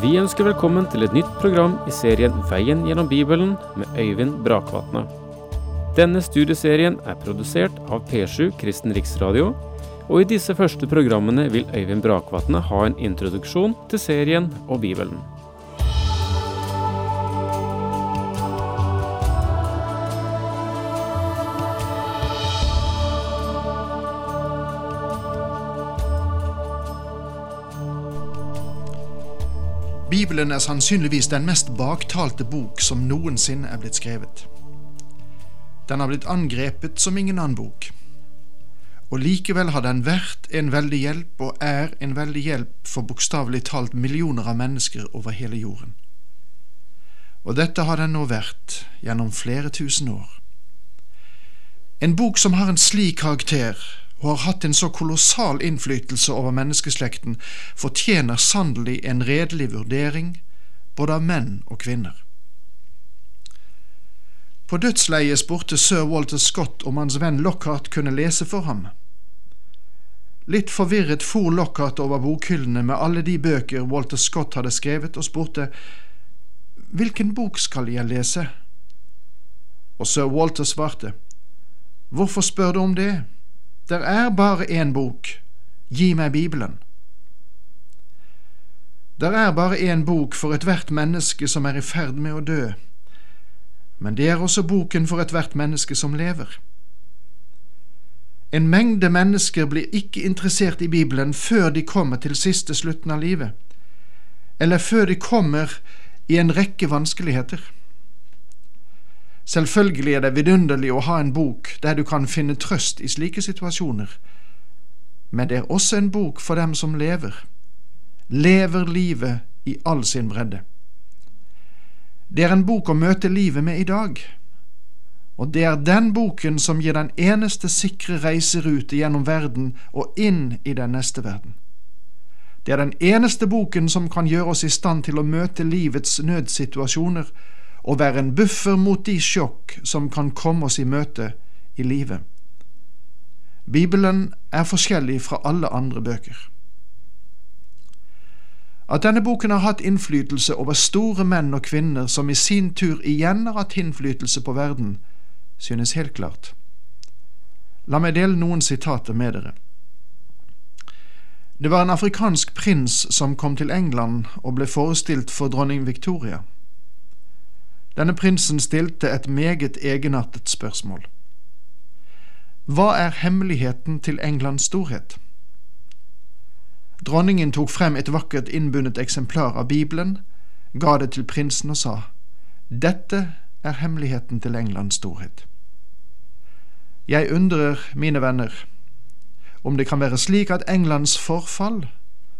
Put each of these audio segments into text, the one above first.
Vi ønsker velkommen til et nytt program i serien Veien gjennom Bibelen med Øyvind Brakvatne. Denne studieserien er produsert av P7 Kristen Riksradio, og i disse første programmene vil Øyvind Brakvatne ha en introduksjon til serien og Bibelen. Bibelen er sannsynligvis den mest baktalte bok som noensinne er blitt skrevet. Den har blitt angrepet som ingen annen bok. Og likevel har den vært en veldig hjelp, og er en veldig hjelp for bokstavelig talt millioner av mennesker over hele jorden. Og dette har den nå vært gjennom flere tusen år. En bok som har en slik karakter, og har hatt en så kolossal innflytelse over menneskeslekten, fortjener sannelig en redelig vurdering både av menn og kvinner. På dødsleiet spurte sir Walter Scott om hans venn Lockhart kunne lese for ham. Litt forvirret for Lockhart over bokhyllene med alle de bøker Walter Scott hadde skrevet, og spurte Hvilken bok skal jeg lese? Og sir Walter svarte Hvorfor spør du om det? Der er bare én bok. Gi meg Bibelen. Der er bare én bok for ethvert menneske som er i ferd med å dø, men det er også boken for ethvert menneske som lever. En mengde mennesker blir ikke interessert i Bibelen før de kommer til siste slutten av livet, eller før de kommer i en rekke vanskeligheter. Selvfølgelig er det vidunderlig å ha en bok der du kan finne trøst i slike situasjoner, men det er også en bok for dem som lever, lever livet i all sin bredde. Det er en bok å møte livet med i dag, og det er den boken som gir den eneste sikre reiserute gjennom verden og inn i den neste verden. Det er den eneste boken som kan gjøre oss i stand til å møte livets nødsituasjoner og være en buffer mot de sjokk som kan komme oss i møte i livet. Bibelen er forskjellig fra alle andre bøker. At denne boken har hatt innflytelse over store menn og kvinner som i sin tur igjen har hatt innflytelse på verden, synes helt klart. La meg dele noen sitater med dere. Det var en afrikansk prins som kom til England og ble forestilt for dronning Victoria. Denne prinsen stilte et meget egenartet spørsmål. Hva er hemmeligheten til Englands storhet? Dronningen tok frem et vakkert innbundet eksemplar av Bibelen, ga det til prinsen og sa, Dette er hemmeligheten til Englands storhet. Jeg undrer, mine venner, om det kan være slik at Englands forfall,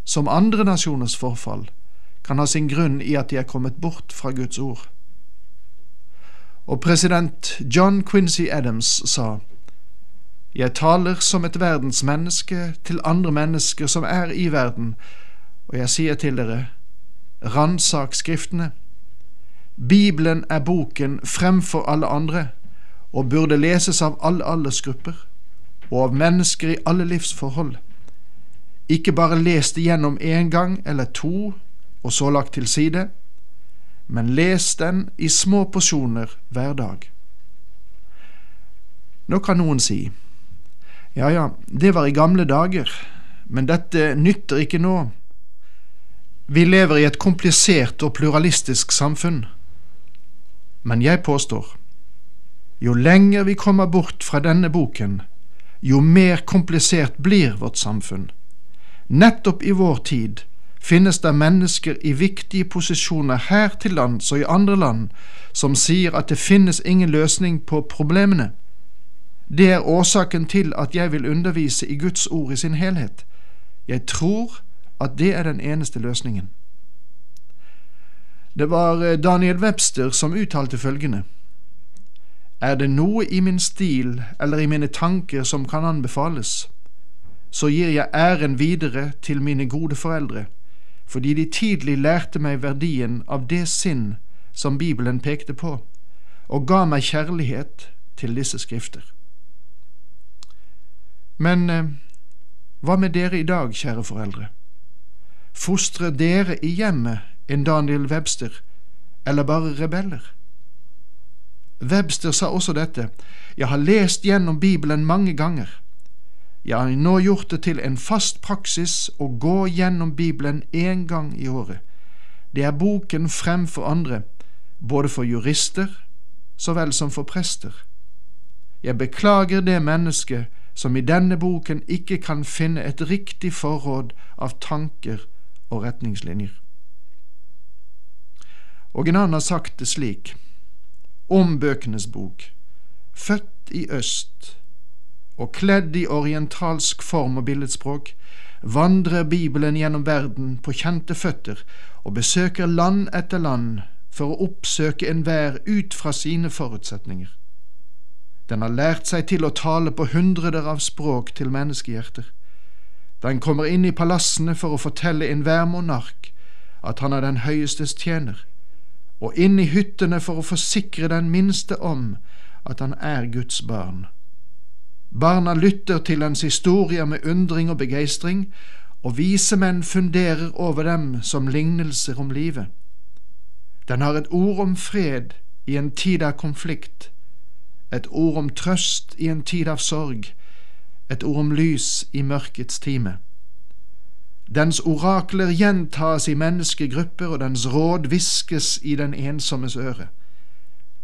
som andre nasjoners forfall, kan ha sin grunn i at de er kommet bort fra Guds ord. Og president John Quincy Adams sa, Jeg taler som et verdensmenneske til andre mennesker som er i verden, og jeg sier til dere, ransak Skriftene. Bibelen er boken fremfor alle andre, og burde leses av alle aldersgrupper, og av mennesker i alle livsforhold. Ikke bare lest igjennom én gang eller to, og så lagt til side, men les den i små porsjoner hver dag. Nå kan noen si, ja ja, det var i gamle dager, men dette nytter ikke nå. Vi lever i et komplisert og pluralistisk samfunn. Men jeg påstår, jo lenger vi kommer bort fra denne boken, jo mer komplisert blir vårt samfunn. Nettopp i vår tid finnes det mennesker i viktige posisjoner her til lands og i andre land som sier at det finnes ingen løsning på problemene. Det er årsaken til at jeg vil undervise i Guds ord i sin helhet. Jeg tror at det er den eneste løsningen. Det var eh, Daniel Webster som uttalte følgende. Er det noe i min stil eller i mine tanker som kan anbefales, så gir jeg æren videre til mine gode foreldre fordi de tidlig lærte meg verdien av det sinn som Bibelen pekte på, og ga meg kjærlighet til disse skrifter. Men eh, hva med dere i dag, kjære foreldre? Fostrer dere i hjemmet enn Daniel Webster, eller bare rebeller? Webster sa også dette, jeg har lest gjennom Bibelen mange ganger. Jeg har nå gjort det til en fast praksis å gå gjennom Bibelen én gang i året. Det er boken fremfor andre, både for jurister så vel som for prester. Jeg beklager det mennesket som i denne boken ikke kan finne et riktig forråd av tanker og retningslinjer. Og en annen har sagt det slik, om Bøkenes bok, født i øst og kledd i orientalsk form og billedspråk, vandrer Bibelen gjennom verden på kjente føtter og besøker land etter land for å oppsøke enhver ut fra sine forutsetninger. Den har lært seg til å tale på hundreder av språk til menneskehjerter. Den kommer inn i palassene for å fortelle enhver monark at han er den høyestes tjener, og inn i hyttene for å forsikre den minste om at han er Guds barn. Barna lytter til hans historier med undring og begeistring, og vise menn funderer over dem som lignelser om livet. Den har et ord om fred i en tid av konflikt, et ord om trøst i en tid av sorg, et ord om lys i mørkets time. Dens orakler gjentas i menneskegrupper, og dens råd hviskes i den ensommes øre.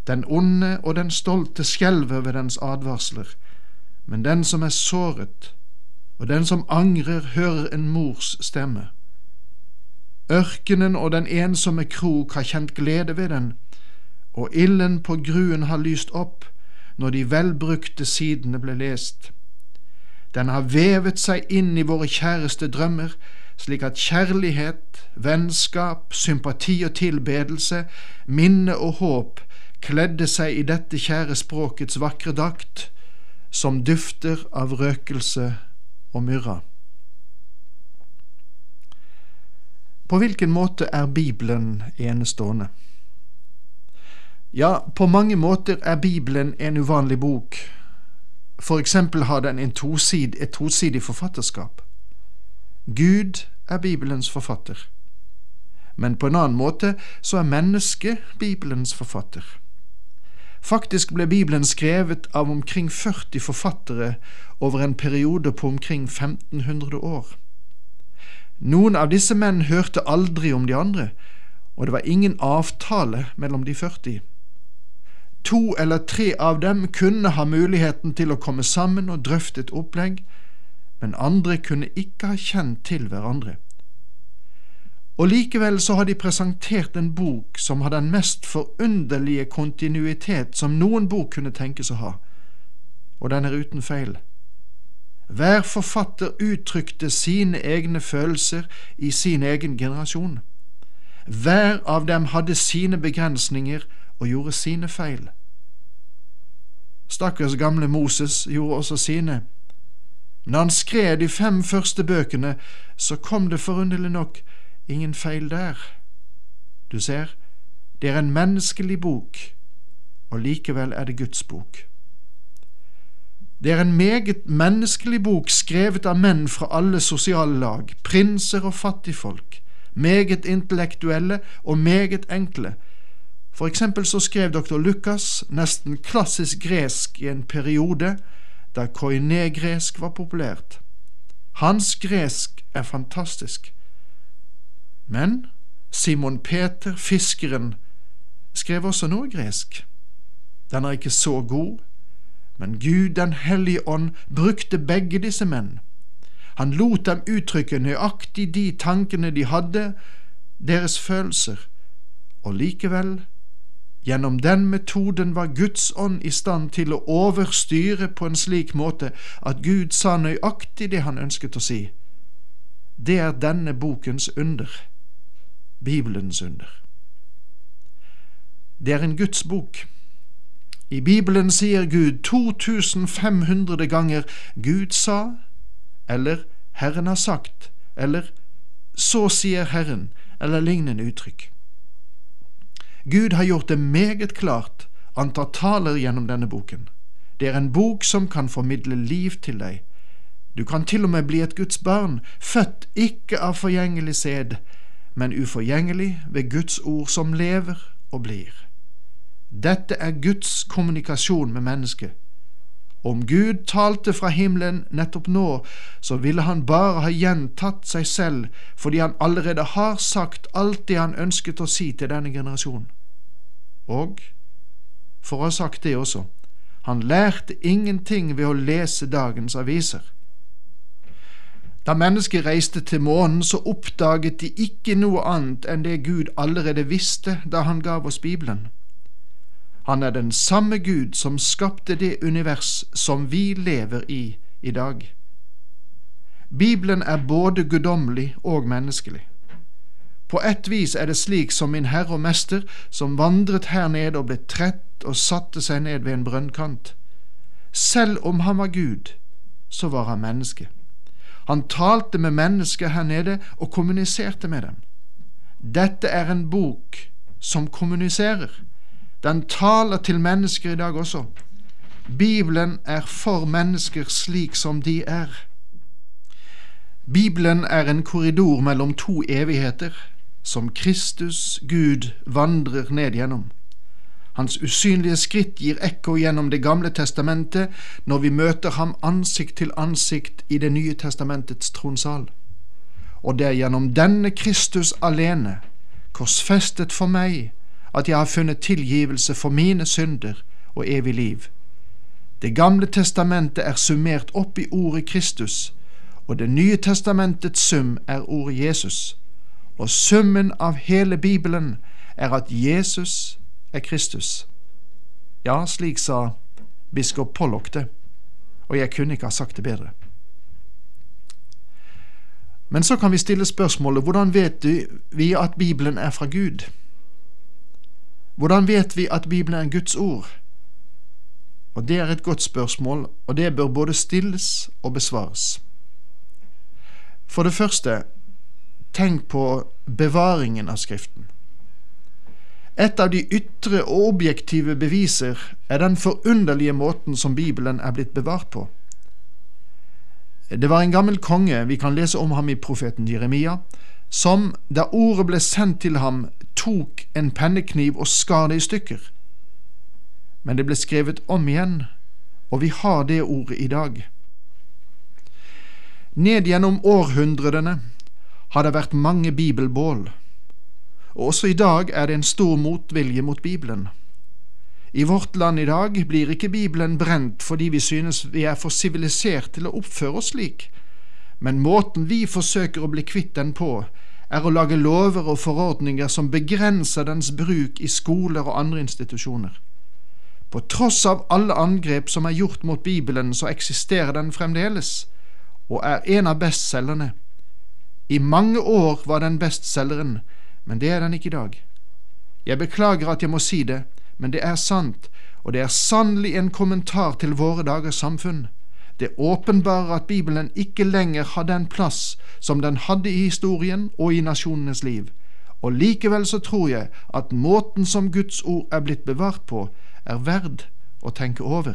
Den onde og den stolte skjelver ved dens advarsler, men den som er såret, og den som angrer, hører en mors stemme. Ørkenen og den ensomme krok har kjent glede ved den, og ilden på gruen har lyst opp når de velbrukte sidene ble lest. Den har vevet seg inn i våre kjæreste drømmer, slik at kjærlighet, vennskap, sympati og tilbedelse, minne og håp kledde seg i dette kjære språkets vakre dakt, som dufter av røkelse og myrra. På hvilken måte er Bibelen enestående? Ja, på mange måter er Bibelen en uvanlig bok. For eksempel har den en tosid, et tosidig forfatterskap. Gud er Bibelens forfatter. Men på en annen måte så er mennesket Bibelens forfatter. Faktisk ble Bibelen skrevet av omkring 40 forfattere over en periode på omkring 1500 år. Noen av disse menn hørte aldri om de andre, og det var ingen avtale mellom de 40. To eller tre av dem kunne ha muligheten til å komme sammen og drøfte et opplegg, men andre kunne ikke ha kjent til hverandre. Og likevel så har de presentert en bok som har den mest forunderlige kontinuitet som noen bok kunne tenkes å ha, og den er uten feil. Hver forfatter uttrykte sine egne følelser i sin egen generasjon. Hver av dem hadde sine begrensninger og gjorde sine feil. Stakkars gamle Moses gjorde også sine. Når han skrev de fem første bøkene, så kom det forunderlig nok ingen feil der. Du ser, det er en menneskelig bok, og likevel er det Guds bok. Det er en meget menneskelig bok skrevet av menn fra alle sosiale lag, prinser og fattigfolk, meget intellektuelle og meget enkle. For eksempel så skrev doktor Lukas nesten klassisk gresk i en periode da koiné-gresk var populært. Hans gresk er fantastisk. Men Simon Peter, fiskeren, skrev også noe gresk. Den er ikke så god, men Gud den hellige ånd brukte begge disse menn. Han lot dem uttrykke nøyaktig de tankene de hadde, deres følelser, og likevel, gjennom den metoden var Guds ånd i stand til å overstyre på en slik måte at Gud sa nøyaktig det han ønsket å si. Det er denne bokens under, Bibelens under. Det er en Guds bok i Bibelen sier Gud 2500 ganger 'Gud sa', eller 'Herren har sagt', eller 'Så sier Herren', eller lignende uttrykk. Gud har gjort det meget klart, antar taler gjennom denne boken. Det er en bok som kan formidle liv til deg. Du kan til og med bli et Guds barn, født ikke av forgjengelig sæd, men uforgjengelig ved Guds ord som lever og blir. Dette er Guds kommunikasjon med mennesket. Om Gud talte fra himmelen nettopp nå, så ville han bare ha gjentatt seg selv fordi han allerede har sagt alt det han ønsket å si til denne generasjonen. Og, for å ha sagt det også, han lærte ingenting ved å lese dagens aviser. Da mennesket reiste til månen, så oppdaget de ikke noe annet enn det Gud allerede visste da han gav oss Bibelen. Han er den samme Gud som skapte det univers som vi lever i i dag. Bibelen er både guddommelig og menneskelig. På ett vis er det slik som min Herre og Mester, som vandret her nede og ble trett og satte seg ned ved en brønnkant. Selv om han var Gud, så var han menneske. Han talte med mennesker her nede og kommuniserte med dem. Dette er en bok som kommuniserer. Den taler til mennesker i dag også. Bibelen er for mennesker slik som de er. Bibelen er en korridor mellom to evigheter som Kristus, Gud, vandrer ned gjennom. Hans usynlige skritt gir ekko gjennom Det gamle testamentet når vi møter ham ansikt til ansikt i Det nye testamentets tronsal. Og det er gjennom denne Kristus alene, korsfestet for meg, at jeg har funnet tilgivelse for mine synder og evig liv. Det gamle testamentet er summert opp i ordet Kristus, og Det nye testamentets sum er ordet Jesus. Og summen av hele Bibelen er at Jesus er Kristus. Ja, slik sa biskop Pollock det, og jeg kunne ikke ha sagt det bedre. Men så kan vi stille spørsmålet hvordan vet vi at Bibelen er fra Gud? Hvordan vet vi at Bibelen er Guds ord? Og Det er et godt spørsmål, og det bør både stilles og besvares. For det første, tenk på bevaringen av Skriften. Et av de ytre og objektive beviser er den forunderlige måten som Bibelen er blitt bevart på. Det var en gammel konge, vi kan lese om ham i profeten Jeremia, som, da ordet ble sendt til ham, tok en pennekniv og skar det i stykker. Men det ble skrevet om igjen, og vi har det ordet i dag. Ned gjennom århundrene har det vært mange bibelbål og også i dag er det en stor motvilje mot Bibelen. I vårt land i dag blir ikke Bibelen brent fordi vi synes vi er for sivilisert til å oppføre oss slik, men måten vi forsøker å bli kvitt den på, er å lage lover og forordninger som begrenser dens bruk i skoler og andre institusjoner. På tross av alle angrep som er gjort mot Bibelen, så eksisterer den fremdeles, og er en av bestselgerne. I mange år var den bestselgeren, men det er den ikke i dag. Jeg beklager at jeg må si det, men det er sant, og det er sannelig en kommentar til våre dagers samfunn. Det åpenbarer at Bibelen ikke lenger har den plass som den hadde i historien og i nasjonenes liv, og likevel så tror jeg at måten som Guds ord er blitt bevart på, er verd å tenke over.